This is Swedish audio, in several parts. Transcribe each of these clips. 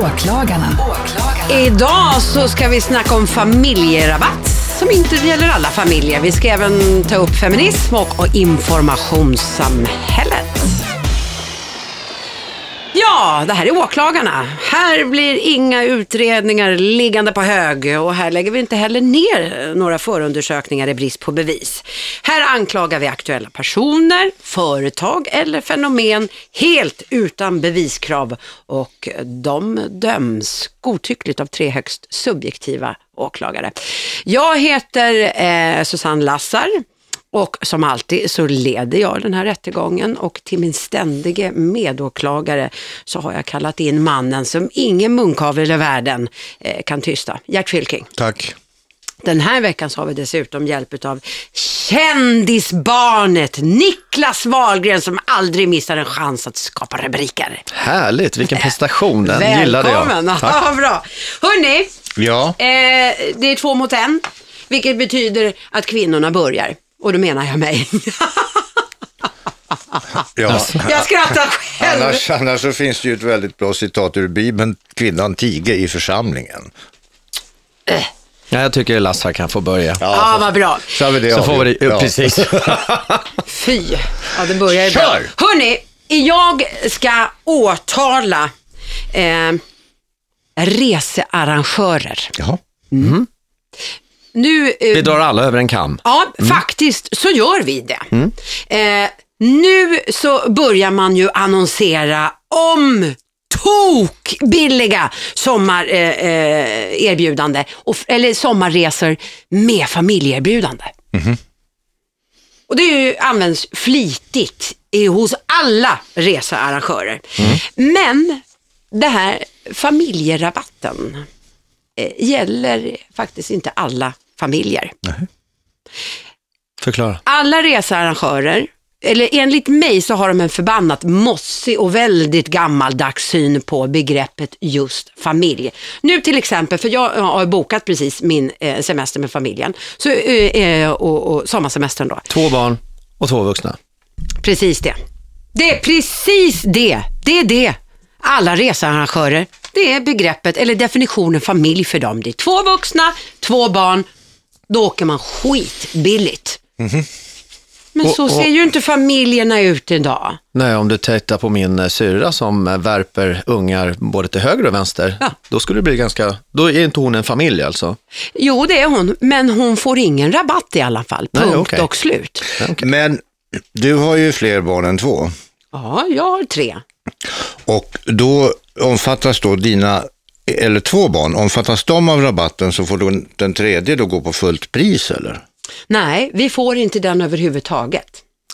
Åklagarna. Idag så ska vi snacka om familjerabatt som inte gäller alla familjer. Vi ska även ta upp feminism och, och informationssamhället. Ja, det här är åklagarna. Här blir inga utredningar liggande på hög och här lägger vi inte heller ner några förundersökningar i brist på bevis. Här anklagar vi aktuella personer, företag eller fenomen helt utan beviskrav och de döms godtyckligt av tre högst subjektiva åklagare. Jag heter eh, Susanne Lassar. Och som alltid så leder jag den här rättegången och till min ständige medåklagare så har jag kallat in mannen som ingen munkavel i världen eh, kan tysta. Gert Fylking. Tack. Den här veckan så har vi dessutom hjälp av kändisbarnet Niklas Wahlgren som aldrig missar en chans att skapa rubriker. Härligt, vilken prestation. Den gillade jag. Välkommen! Ja, bra. Hörni, Ja, eh, det är två mot en, vilket betyder att kvinnorna börjar. Och då menar jag mig. ja. Jag skrattar själv. Annars, annars så finns det ju ett väldigt bra citat ur Bibeln, kvinnan tiger i församlingen. Ja, jag tycker Lassar kan få börja. Ja, vad bra. Så har vi det Så får vi det, ja. precis. Fy. Ja, det börjar ju bra. Kör! Hörni, jag ska åtala eh, researrangörer. Jaha. Nu, eh, Vi drar alla över en kam. Ja, faktiskt så gör vi det. Eh, nu så börjar man ju annonsera om tok billiga sommarerbjudande, eh, och, eller sommarresor med familjeerbjudande. Och det ju, används flitigt i, hos alla researrangörer. Men det här familjerabatten eh, gäller faktiskt inte alla familjer. Förklara. Alla researrangörer, eller enligt mig så har de en förbannat mossig och väldigt gammaldags syn på begreppet just familj. Nu till exempel, för jag har bokat precis min eh, semester med familjen, så, eh, eh, och, och sommarsemestern då. Två barn och två vuxna. Precis det. Det är precis det. Det är det. Alla researrangörer, det är begreppet eller definitionen familj för dem. Det är två vuxna, två barn, då åker man skitbilligt. Men Och- så och- ser ju inte familjerna ut idag. Nej, om du tittar på min eh, syrra som eh, värper ungar både till höger och vänster, Ja. då skulle det bli ganska, då är inte hon en familj alltså. Jo, det är hon, men hon får ingen rabatt i alla fall. Nej, Punkt okej. och slut. Men du har ju fler barn än två Ja, jag har tre. och då omfattas då dina, eller två barn, omfattas de av rabatten så får den tredje då gå på fullt pris eller? Nej, vi får inte den överhuvudtaget.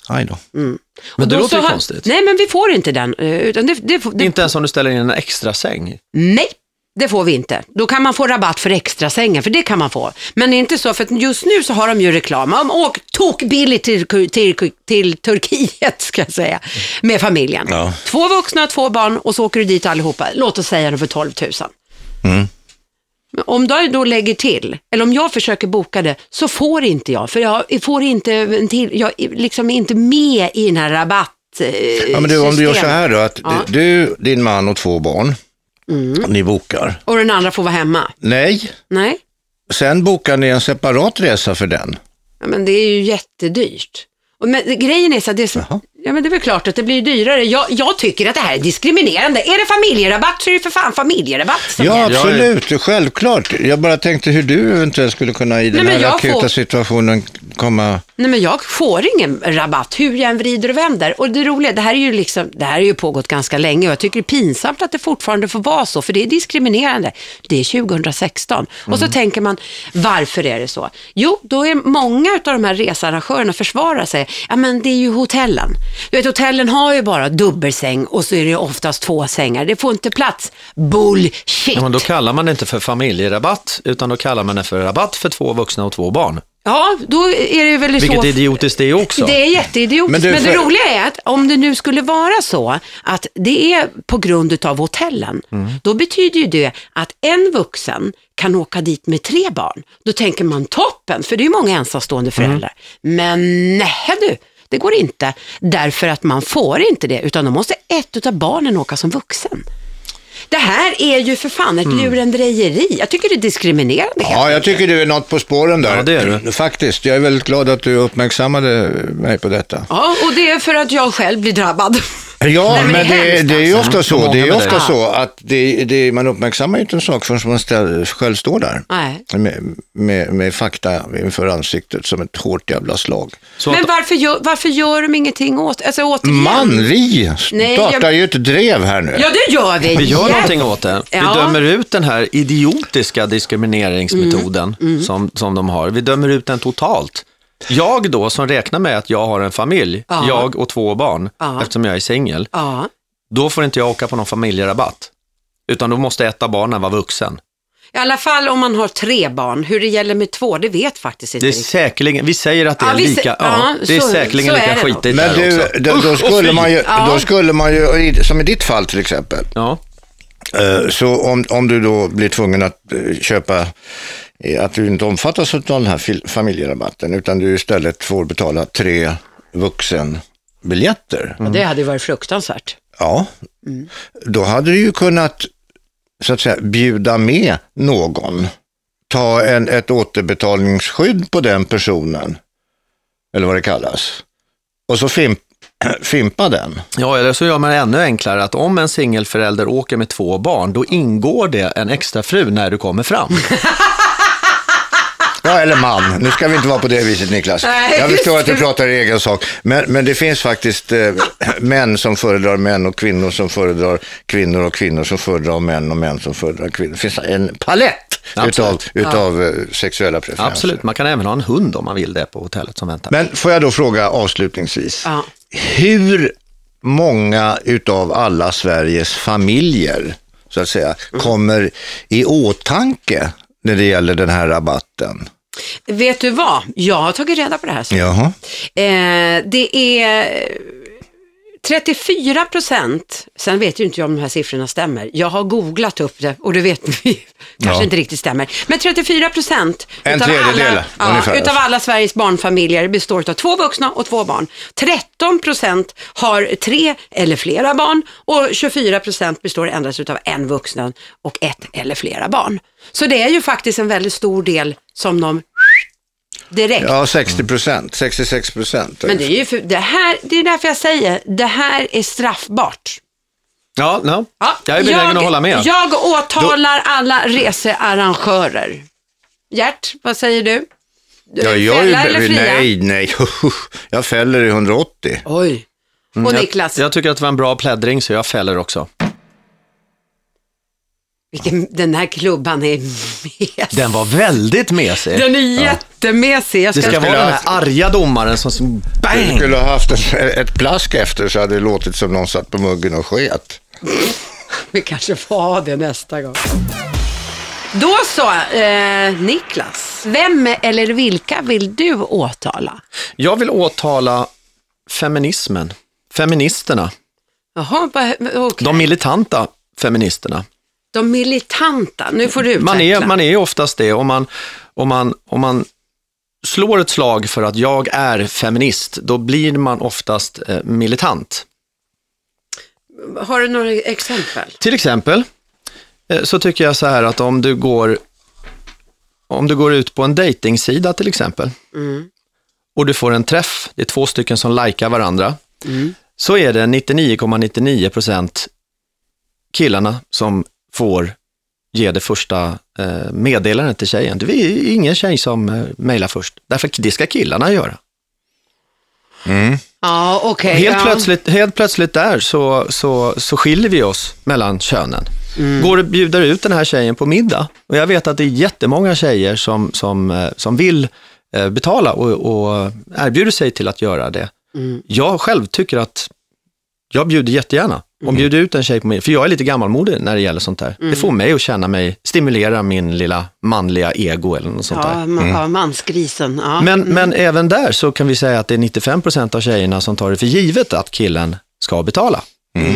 Aj då. Men Och det då låter ju konstigt. Nej, men vi får inte den. eh, Utan det, det, det, Inte ens om du ställer in en extra säng. Nej, det får vi inte. Då kan man få rabatt för extra sängen, för det kan man få. Men det är inte så, för just nu så har de ju reklam. Om åk tokbilligt till, till, till Turkiet, ska jag säga, med familjen. Ja. Två vuxna, två barn och så åker du dit allihopa. Låt oss säga det för 12 000. Mm. Om jag då lägger till, eller om jag försöker boka det, så får inte jag. För jag får inte en till, jag är liksom inte med i den här rabatt eh, Ja, men du, om du gör så här då, att Ja. Mm. du, din man och två barn, ni bokar. Och den andra får vara hemma. Nej, Nej. sen bokar ni en separat resa för den. Ja, men det är ju jättedyrt. Och men, grejen är så att det är, så, Jaha. Ja, men det är väl klart att det blir dyrare. Jag, jag tycker att det här är diskriminerande. Är det familjerabatt så är det för fan familjerabatt som Ja, gäller. absolut, självklart. Jag bara tänkte hur du eventuellt skulle kunna i den men här jag akuta får- situationen komma... Nej, men jag får ingen rabatt hur jag än vrider och vänder. Och det roliga, det här är ju liksom, det här har ju pågått ganska länge och jag tycker det är pinsamt att det fortfarande får vara så, för det är diskriminerande. Det är 2016. Och så tänker man, varför är det så? Jo, då är många av de här researrangörerna försvarar sig. Ja, men det är ju hotellen. Du vet, hotellen har ju bara dubbelsäng och så är det oftast två sängar. Det får inte plats. Bullshit. Ja, men då kallar man det inte för familjerabatt, utan då kallar man det för rabatt för två vuxna och två barn. Ja, då är det väl Vilket så. idiotiskt det är också. Det är jätteidiotiskt. Men Men, du, det för- roliga är att om det nu skulle vara så att det är på grund av hotellen, då betyder ju det att en vuxen kan åka dit med tre barn. Då tänker man toppen, för det är ju många ensamstående föräldrar. Men nej du, det går inte. Därför att man får inte det, utan då måste ett av barnen åka som vuxen. Det här är ju för fan ett lurendrejeri. Jag tycker det är diskriminerande. Ja, jag tycker du är något på spåren där. Ja, det är du. Faktiskt. Jag är väldigt glad att du uppmärksammade mig på detta. Ja, och det är för att jag själv blir drabbad. Ja, Nej, men men, det är det, är ju alltså. ofta så. Det är ofta så att det, det, man uppmärksammar ju inte en sak förrän man ställ, själv står där. Nej. Med, med, med fakta inför ansiktet som ett hårt jävla slag. Så Men att, varför gör, varför gör de ingenting åt alltså, återigen? Man, vi Nej, startar jag- ju ett drev här nu. Ja, det gör vi. vi gör Jävlar. någonting åt det. Vi Ja. dömer ut den här idiotiska diskrimineringsmetoden Mm, Som, som de har. Vi dömer ut den totalt. Jag då, som räknar med att jag har en familj, Ja. jag och två barn, Ja. eftersom jag är singel, Ja. då får inte jag åka på någon familjerabatt. Utan då måste ett av barnen vara vuxen. I alla fall om man har tre barn. Hur det gäller med två, det vet faktiskt inte Det är säkerligen, vi säger att det är lika, ja, ja, det är så- säkerligen så är lika skitigt Men du, också. då, då, Usch, skulle man ju, Ja. då skulle man ju, som i ditt fall till exempel, Ja, eh, så om, om du då blir tvungen att eh, köpa, att du inte omfattas av den här familjerabatten, utan du istället får betala tre vuxenbiljetter. Ja, det hade ju varit fruktansvärt. Ja, då hade du ju kunnat så att säga bjuda med någon. Ta en, ett återbetalningsskydd på den personen, eller vad det kallas. Och så fimp, fimpa den. Ja, eller så gör man det ännu enklare att om en singelförälder åker med två barn, då ingår det en extra fru när du kommer fram. Ja, eller man. Nu ska vi inte vara på det viset Niklas. Nej, Jag förstår att du pratar i egen sak. Men, men det finns faktiskt eh, män som föredrar män och kvinnor som föredrar kvinnor och kvinnor som föredrar män och män som föredrar kvinnor. Det finns en palett utav, Absolut. utav eh, sexuella preferenser. Absolut, man kan även ha en hund om man vill det på hotellet som väntar. Men får jag då fråga avslutningsvis. Ja. Hur många utav alla Sveriges familjer, så att säga, Mm. kommer i åtanke när det gäller den här rabatten? Vet du vad? Jag har tagit reda på det här. Jaha. Eh, det är 34 procent, sen vet ju inte jag om de här siffrorna stämmer. Jag har googlat upp det och det vet vi kanske Ja. inte riktigt stämmer. Men 34 procent En utav, alla, ja, utav alla Sveriges barnfamiljer består av två vuxna och två barn. 13 procent har tre eller flera barn och 24 procent består endast utav en vuxen och ett eller flera barn. Så det är ju faktiskt en väldigt stor del som de direkt Ja, 60 procent, 66 procent. men det är ju för, det här, det är därför jag säger, det här är straffbart. Ja, no. Ja, jag är benägen att hålla med. Jag åtalar alla researrangörer. Gert, vad säger du? Ja, jag är Fälla eller ju, fria? nej, nej, jag fäller i 180. Oj. Och Mm, jag, Niklas, jag tycker att det var en bra pläddring så jag fäller också. Vilken, den här klubban är mes. Den var väldigt mesig. Den är jättemesig. Jag Det ska, ska vara skulle den ha- här arga domaren som som Du bang! skulle ha haft ett, ett plask efter så hade det låtit som någon satt på muggen och sket. Vi kanske får ha det nästa gång. Då så, eh, Niklas. Vem eller vilka vill du åtala? Jag vill åtala feminismen, feministerna, Jaha, okej. de militanta feministerna. De militanta, nu får du utveckla. Man är, man är oftast det om man, om, man, om man slår ett slag för att jag är feminist, då blir man oftast eh, militant. Har du några exempel? Till exempel eh, så tycker jag så här att om du går, om du går ut på en dejtingsida till exempel och du får en träff, det är två stycken som likar varandra, så är det 99,99 procent killarna som får ge det första eh, meddelandet till tjejen. Det är ingen tjej som eh, mejlar först, därför det ska killarna göra. Ja, okej. Helt, ja. plötsligt, helt plötsligt där så, så, så skiljer vi oss mellan könen. Går och bjuder ut den här tjejen på middag. Och jag vet att det är jättemånga tjejer som, som, eh, som vill betala och, och erbjuder sig till att göra det. Jag själv tycker att jag bjuder jättegärna. Om bjuder ut en tjej på middag, för jag är lite gammalmodig när det gäller sånt här. Det får mig att känna mig, stimulera min lilla manliga ego eller något sånt där. Ja, ma- ja, mansgrisen. Ja. Men, men även där så kan vi säga att det är 95 procent av tjejerna som tar det för givet att killen ska betala.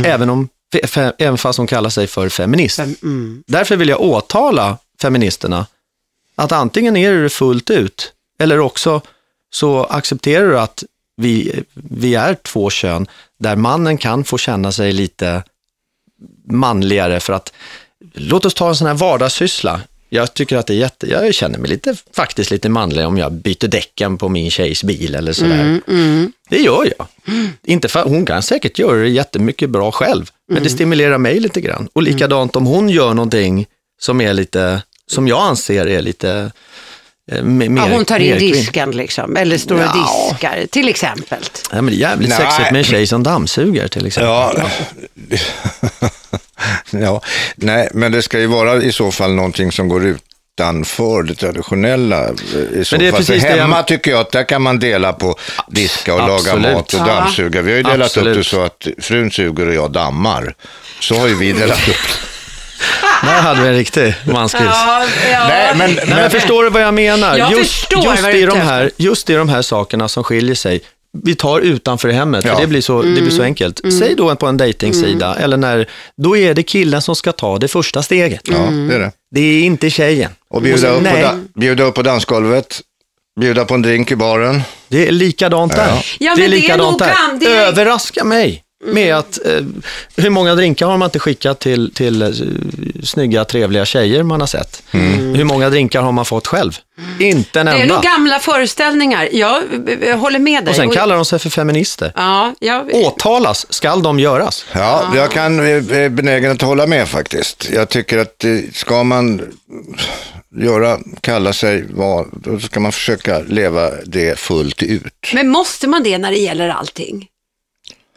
Även, om, fe- även fast hon kallar sig för feminist. mm. Därför vill jag åtala feministerna att antingen är det fullt ut eller också så accepterar du att vi, vi är två kön där mannen kan få känna sig lite manligare för att låt oss ta en sån här vardagssyssla. Jag tycker att det är jätte, jag känner mig lite, faktiskt lite manlig om jag byter däcken på min tjejs bil eller sådär. Det gör jag. Inte för, hon kan säkert göra det jättemycket bra själv, men det stimulerar mig lite grann. Och likadant om hon gör någonting som är lite, som jag anser är lite mer, Ja, hon tar in disken liksom, eller står och Ja. diskar, till exempel. Ja, men det är jävligt Nej. sexigt med en tjej som dammsuger till exempel. Ja. ja, nej, men det ska ju vara i så fall någonting som går utanför det traditionella. eh, I så Men det är fall. För precis det jag- hemma tycker jag att där kan man dela på diska och laga Absolut. mat och dammsuga. Vi har ju delat upp Absolut. det så att frun suger och jag dammar. Så har ju vi delat upp Där hade vi en riktig manskris. Ja, ja. Nej, men, Nej, men förstår du vad jag menar? Jag just, just, i de här, just i de här sakerna som skiljer sig. Vi tar utanför hemmet, Ja. för det blir så, det Mm. blir så enkelt. Säg då på en dejtingsida, eller när, då är det killen som ska ta det första steget. Ja, det är det. Det är inte tjejen. Och bjuda, upp på, nej, da, bjuda upp på dansgolvet, bjuda på en drink i baren. det är likadant där. Ja. Ja, det är men det är likadant där. gam- det är- Överraska mig med att, eh, hur många drinkar har man inte skickat till, till eh, snygga, trevliga tjejer man har sett? Hur många drinkar har man fått själv? Inte en Det är enda. nog gamla föreställningar. Jag eh, håller med dig. Och sen kallar de sig för feminister. Ja, jag, Åtalas skall de göras. Ja, jag kan är benägen att hålla med faktiskt. Jag tycker att eh, ska man göra, kalla sig vad, då ska man försöka leva det fullt ut. men måste man det när det gäller allting?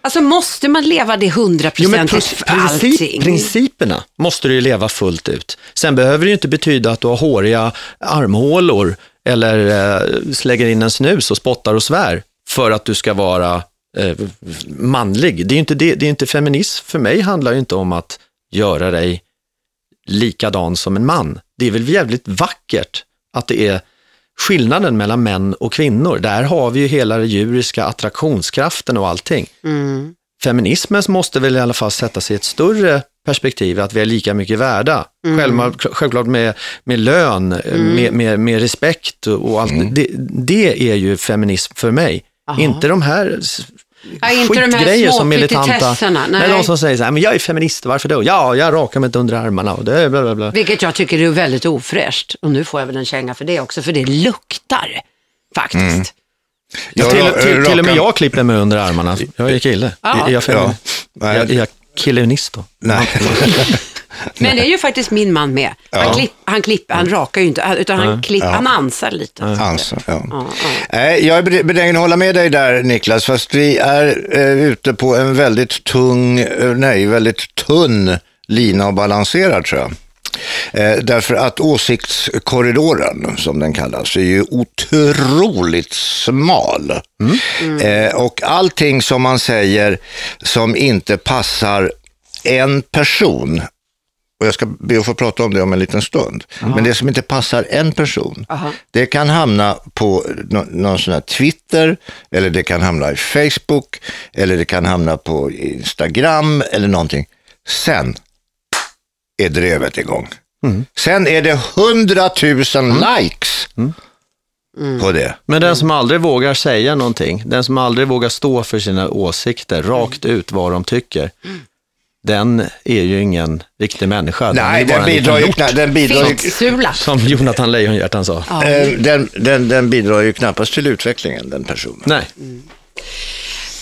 Alltså måste man leva det hundraprocentigt pr- för princip, allting? principerna måste du ju leva fullt ut. Sen behöver det ju inte betyda att du har håriga armhålor eller eh, slänger in en snus och spottar och svär för att du ska vara eh, manlig. Det är ju inte, det, det är inte feminism. För mig handlar ju inte om att göra dig likadan som en man. Det är väl jävligt vackert att det är skillnaden mellan män och kvinnor. Där har vi ju hela den djuriska attraktionskraften och allting. Mm. Feminismen måste väl i alla fall sätta sig i ett större perspektiv, att vi är lika mycket värda. Mm. Självklart, självklart med, med lön, med, med, med respekt och allt. Det, det är ju feminism för mig. Aha. Inte de här Ja, inte de här skitgrejer små som militanta. nej. Nej, de som säger så här, men jag är feminist, varför då? Ja, jag rakar mig inte under armarna och det är bla bla bla. Vilket jag tycker är väldigt ofräscht. Och nu får jag väl en känga för det också, för det luktar faktiskt. Ja, Jag till, till, till och med jag klipper mig under armarna. Jag är kille. Ja. Är jag, jag, är jag killenist då? Nej. Men det är ju faktiskt min man med. Han, Ja. klipp, han, klipp, han rakar ju inte, utan han, klipp, han ansar lite. Alltså, ja. Ja, jag är benägen att hålla med dig där Niklas, fast vi är eh, ute på en väldigt tung, eh, nej, väldigt tunn lina och balanserad tror jag. Eh, därför att åsiktskorridoren, som den kallas, är ju otroligt smal. Eh, och allting som man säger som inte passar en person, och jag ska be att få prata om det om en liten stund, men det som inte passar en person, Aha. det kan hamna på nå- någon sån här Twitter, eller det kan hamna i Facebook, eller det kan hamna på Instagram eller någonting. Sen är drevet igång. Sen är det hundratusen likes på det. Men den som aldrig vågar säga någonting, den som aldrig vågar stå för sina åsikter rakt ut vad de tycker, den är ju ingen riktig människa. Den Nej, den en bidrar, ju, den, bidrar ju, Fittsula. Som Jonathan Lejonhjärtan sa. Ja. eh, den, den, den bidrar ju knappast till utvecklingen, den personen. Nej,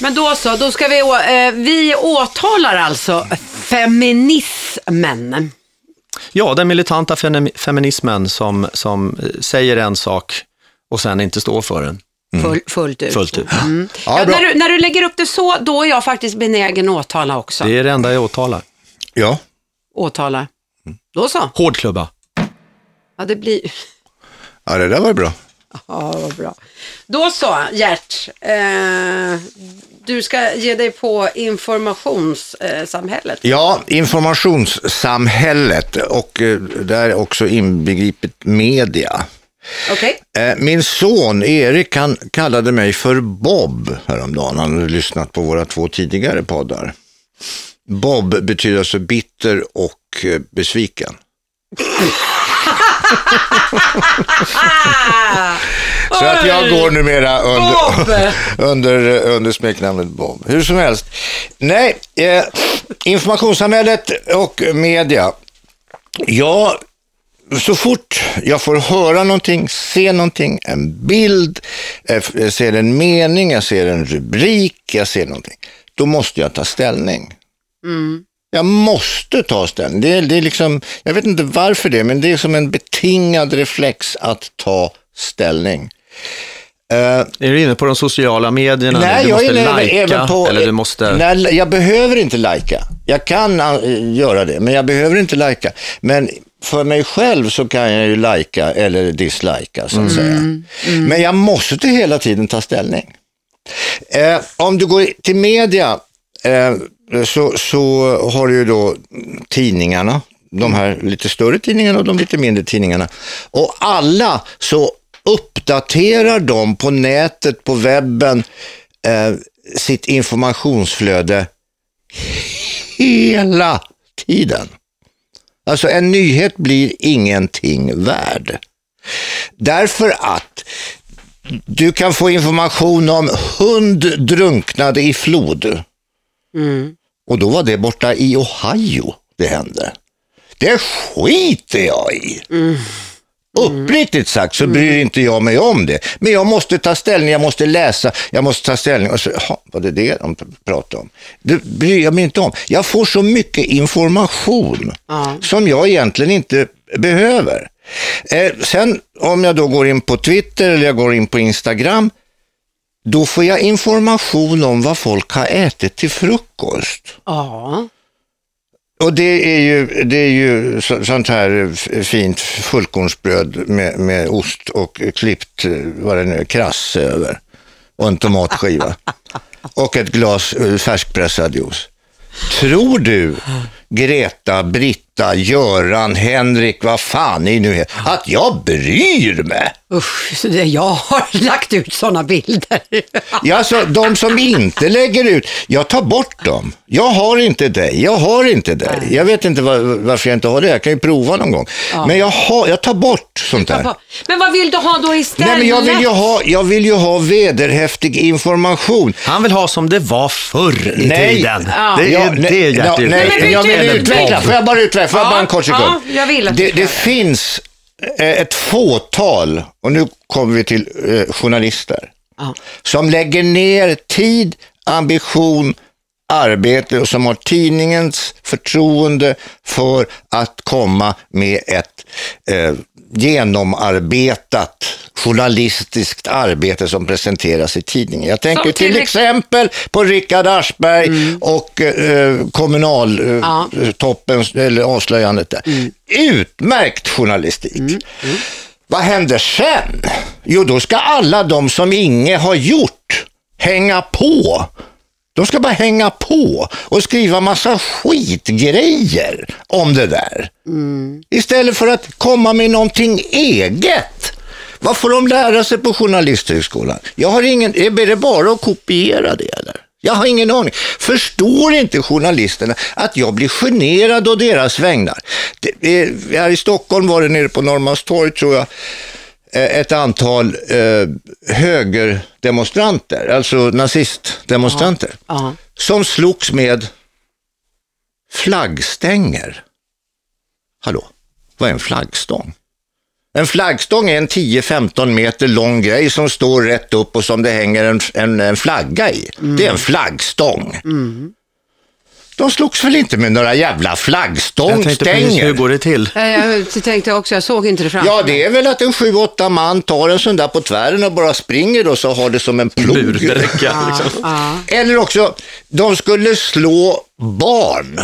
Men då så, då ska vi, eh, vi åtalar alltså feminismen. ja, den militanta femi- feminismen som, som eh, säger en sak och sen inte står för den Full, fullt ut. fullt ut. Ja, Ja, när, du, när du lägger upp det så, då är jag faktiskt benägen att åtala också. Det är det enda jag åtalar. Ja, Åtala. Då så. Hårdklubba. Ja, det blir... ja det där var bra. Ja, vad bra. Då så, Gert. Eh, du ska ge dig på informationssamhället. Ja, informationssamhället och eh, där är också inbegripet media. Okej? Eh, Min son Erik han kallade mig för Bob häromdagen. Han hade lyssnat på våra två tidigare poddar. Bob betyder alltså bitter och eh, besviken. Så att jag går numera under, under, under smeknamnet Bob. Hur som helst. Nej, eh, informationssamhället och media. Ja, så fort jag får höra någonting, se någonting, en bild, eh, jag ser en mening, jag ser en rubrik, jag ser någonting, då måste jag ta ställning. Jag måste ta ställning. Det är, det är liksom, jag vet inte varför det, men det är som en betingad reflex att ta ställning. Eh, Är du inne på de sociala medierna? Nej, du jag måste är även, lajka, även på... eller du måste... Nej, jag behöver inte lajka. Jag kan äh, göra det, men jag behöver inte lajka. Men för mig själv så kan jag ju lajka eller dislajka, så att säga. Men jag måste hela tiden ta ställning. Eh, om du går till media så, så har du ju då tidningarna, de här lite större tidningarna och de lite mindre tidningarna. Och alla så uppdaterar de på nätet, på webben, eh, sitt informationsflöde hela tiden. Alltså en nyhet blir ingenting värd. Därför att du kan få information om hund drunknade i flod. Och då var det borta i Ohio det hände. Det skiter jag i. Uppriktigt sagt så bryr inte jag mig om det. Men jag måste ta ställning, jag måste läsa, jag måste ta ställning. Och så, jaha, var det det de pratade om? Det bryr jag mig inte om. Jag får så mycket information Ja. som jag egentligen inte behöver. Eh, sen om jag då går in på Twitter eller jag går in på Instagram, då får jag information om vad folk har ätit till frukost. Ja. Och det är ju, det är ju sånt här fint fullkornsbröd med, med ost och klippt, eh, vad det nu är, krass över. Och en tomatskiva. och ett glas eh, färskpressad juice. Tror du, Greta, Britta, Göran, Henrik, vad fan ni nu är, att jag bryr mig? Usch, så det, jag har lagt ut sådana bilder. Ja, alltså, de som inte lägger ut, jag tar bort dem. Jag har inte dig, jag har inte dig. Jag vet inte var, varför jag inte har det, jag kan ju prova någon gång. Men jag, har, jag tar bort sånt där. Men vad vill du ha då istället? Nej, men jag, vill ju ha, jag vill ju ha vederhäftig information. Han vill ha som det var förr i Nej. tiden. Ja. Det är Ja, det nej, ja, nej, efter. jag vill utveckla, får jag bara utveckla, får jag Ja, bara en kort sekund? ja, jag vill att du det, det. finns eh, ett fåtal, och nu kommer vi till eh, journalister, som lägger ner tid, ambition, arbete och som har tidningens förtroende för att komma med ett eh, genomarbetat journalistiskt arbete som presenteras i tidningen. Jag tänker till till ex- exempel på Rickard Aschberg och eh, kommunaltoppen, eller avslöjandet där. Utmärkt journalistik. Vad händer sen? Jo, då ska alla de som inget har gjort hänga på. De ska bara hänga på och skriva massa skitgrejer om det där. Istället för att komma med någonting eget. Vad får de lära sig på Journalisthögskolan? Jag har ingen, är det bara att kopiera det eller? Jag har ingen aning. Förstår inte journalisterna att jag blir generad å deras vägnar? Det, är, här i Stockholm var det nere på Norrmalmstorg tror jag, eh, ett antal eh, högerdemonstranter, alltså nazistdemonstranter, Ja. som slogs med flaggstänger. Hallå, vad är en flaggstång? En flaggstång är en 10-15 meter lång grej som står rätt upp och som det hänger en, en, en flagga i. Det är en flaggstång. De slogs väl inte med några jävla Jag tänkte precis, hur flaggstångstänger? går det till? Nej, Jag tänkte också, jag såg inte det framför Ja, det är väl att en sju, åtta man tar en sån där på tvären och bara springer och så har det som en plog. Liksom. Eller också, de skulle slå barn.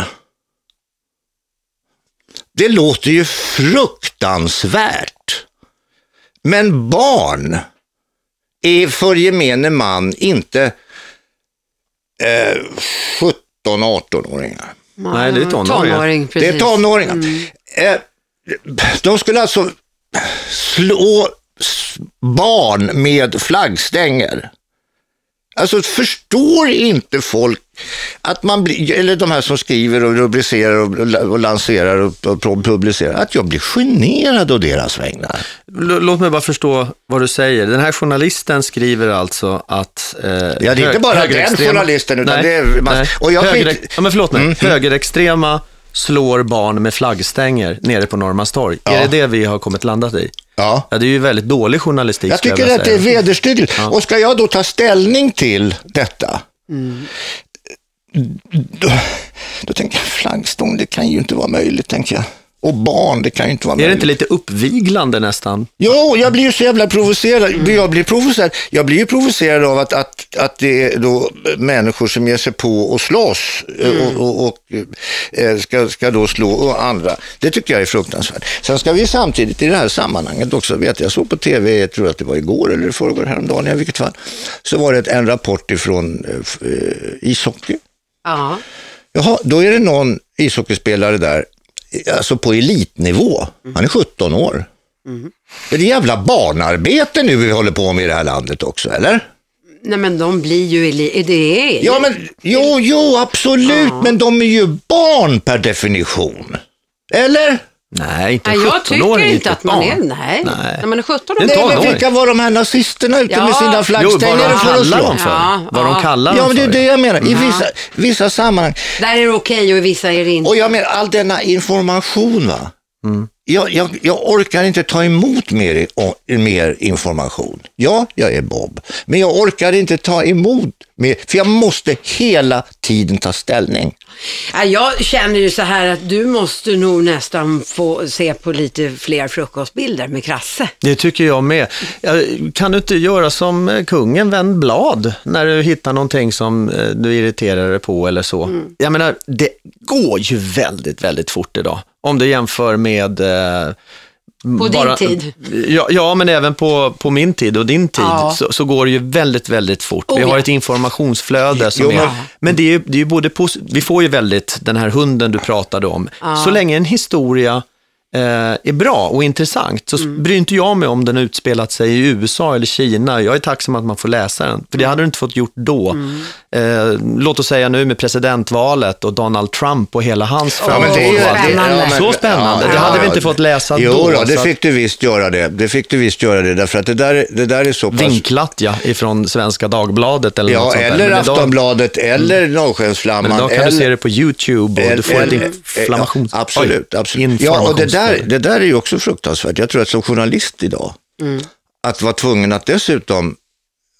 Det låter ju fruktansvärt. Men barn är för gemene man inte eh, 17-18-åringar. Nej, det är tonåringar. Tonåring, Det är tonåringar. Eh, de skulle alltså slå barn med flaggstänger. Alltså förstår inte folk att man blir, eller de här som skriver och rubricerar och, och lanserar och, och publicerar, att jag blir generad å deras vägnar. L- Låt mig bara förstå vad du säger. Den här journalisten skriver alltså att... Eh, Ja, det är inte bara den journalisten, utan nej, det är nej. och jag skit- ja, men förlåt mig. Mm, Högerextrema slår barn med flaggstänger nere på Norrmalmstorg. Ja. Är det det vi har kommit landat i? Ja. Ja, det är ju väldigt dålig journalistik. Jag tycker vilja att det är vederstyggligt. Och ska jag då ta ställning till detta? Då, då tänker jag, flaggstång, det kan ju inte vara möjligt, tänker jag. Och barn, det kan ju inte vara Är det möjligt. inte lite uppviglande nästan? Jo, jag blir ju så jävla provocerad. Jag blir provocerad. Jag blir ju provocerad av att, att, att det är då människor som ger sig på och slåss eh, och, och, och eh, ska, ska då slå andra. Det tycker jag är fruktansvärt. Sen ska vi samtidigt i det här sammanhanget också veta, jag såg på tv, jag tror att det var igår eller förrgår häromdagen i vilket fall, så var det en rapport ifrån eh, eh, ishockey. Ja. Jaha, då är det någon ishockeyspelare där, alltså på elitnivå. Han är 17 år. Det är det jävla barnarbete nu vi håller på med i det här landet också, eller? Nej men de blir ju, eli- det är Ja, men jo, jo, absolut, men de är ju barn per definition. Eller? Nej, inte Nej, jag tycker 17-åring, inte att man är, nej. Nej. När man är 17 Det är år. Nej, men vilka var de här nazisterna ute Ja. med sina flaggstänger de för att kallar slå? dem för. Ja, vad ja. de kallar Ja, dem men det är för. det jag menar. I vissa, vissa sammanhang. Där är det okej och i vissa är det inte. Och jag menar, all denna information, va? Jag, jag, jag orkar inte ta emot mer, mer information. Ja, jag är Bob, men jag orkar inte ta emot mer, för jag måste hela tiden ta ställning. Ja, jag känner ju så här att du måste nog nästan få se på lite fler frukostbilder med Krasse. Det tycker jag med. Kan du inte göra som eh, kungen, vänd blad, när du hittar någonting som eh, du irriterar dig på eller så. Mm. Jag menar, det går ju väldigt, väldigt fort idag. Om du jämför med... Eh, På din tid. Ja, ja, men även på, på min tid och din tid Ja. så, så går det ju väldigt, väldigt fort. Oh, vi har ja. ett informationsflöde som Jo, är... men- det är ju, det är ju både Vi får ju väldigt, den här hunden du pratade om, så länge en historia är bra och intressant så Mm. bryr inte jag mig om den utspelat sig i USA eller Kina. Jag är tacksam att man får läsa den, för det hade du inte fått gjort då. Mm. Eh, låt oss säga nu med presidentvalet och Donald Trump och hela hans Ja, framgång. det allt. spännande. Så spännande, det Ja, hade ja, vi inte ja. fått läsa Jo, då. då, det fick du visst göra det. Det fick du visst göra det, därför att det där, det där är så pass... Vinklat ja, ifrån Svenska Dagbladet eller något Ja, sånt där. eller Men idag- Aftonbladet, eller Norrskensflamman. Men idag kan eller... du se det på YouTube och du får ett inflammation. Ja, absolut, absolut. Ja, och det där, det där är ju också fruktansvärt. Jag tror att som journalist idag, att vara tvungen att dessutom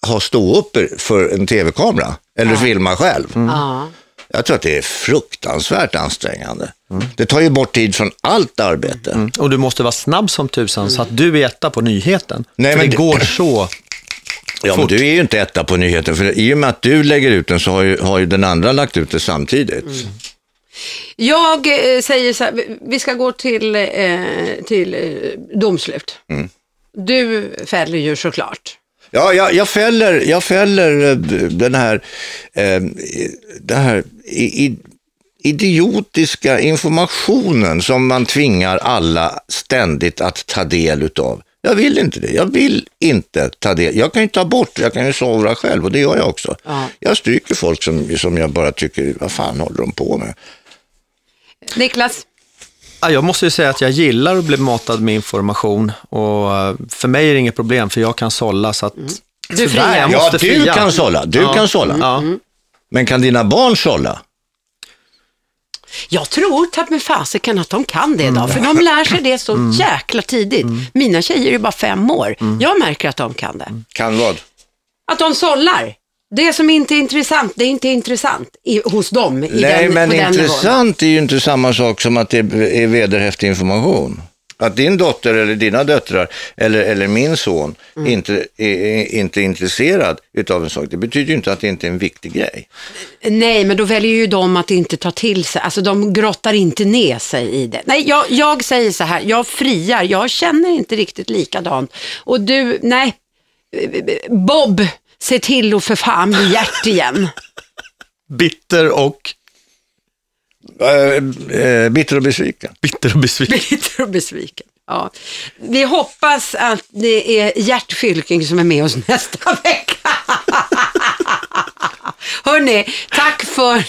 ha ståuppor för en tv-kamera, eller filma själv. Ja. Jag tror att det är fruktansvärt ansträngande. Det tar ju bort tid från allt arbete. Mm. Och du måste vara snabb som tusan så att du är etta på nyheten. Nej, För men det går så. Ja, men du är ju inte etta på nyheten, för i och med att du lägger ut den så har ju, har ju den andra lagt ut det samtidigt. Jag eh, säger så här, vi- ska gå till, eh, till eh, domslut. Mm. Du fäller ju såklart. Ja, jag, jag fäller, jag fäller den här, eh, den här i, i, idiotiska informationen som man tvingar alla ständigt att ta del utav. Jag vill inte det. Jag vill inte ta del. Jag kan ju ta bort, jag kan ju sovra själv och det gör jag också. Ja. Jag stryker folk som, som jag bara tycker, vad fan håller de på med? Niklas? Ja, jag måste ju säga att jag gillar att bli matad med information och eh, för mig är det inget problem för jag kan sålla så att Du sådär, friar. jag Ja, måste du fria. kan sålla. Du Ja. kan sålla. Ja. Men kan dina barn sålla? Jag tror tack med fasiken att de kan det Mm. idag, för de lär sig det så jäkla tidigt. Mina tjejer är bara fem år. Mm. Jag märker att de kan det. Kan vad? Att de sållar. Det som inte är intressant, det är inte intressant i, hos dem. I Nej, den, men intressant är ju inte samma sak som att det är vederhäftig information. Att din dotter eller dina döttrar eller, eller min son Mm. inte är, är inte är intresserad utav en sak, det betyder ju inte att det inte är en viktig grej. Nej, men då väljer ju de att inte ta till sig, alltså de grottar inte ner sig i det. Nej, jag, jag säger så här, jag friar, jag känner inte riktigt likadant. Och du, nej, Bob, se till att för fan bli hjärt igen. Bitter och Äh, äh, bitter och besviken. bitter och besviken. Bitter och besviken. Ja. Vi hoppas att det är Gert Fylking som är med oss nästa vecka. Hörni, tack för,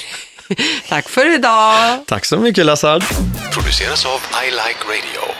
tack för idag. Tack så mycket Lassard. Produceras av I Like Radio.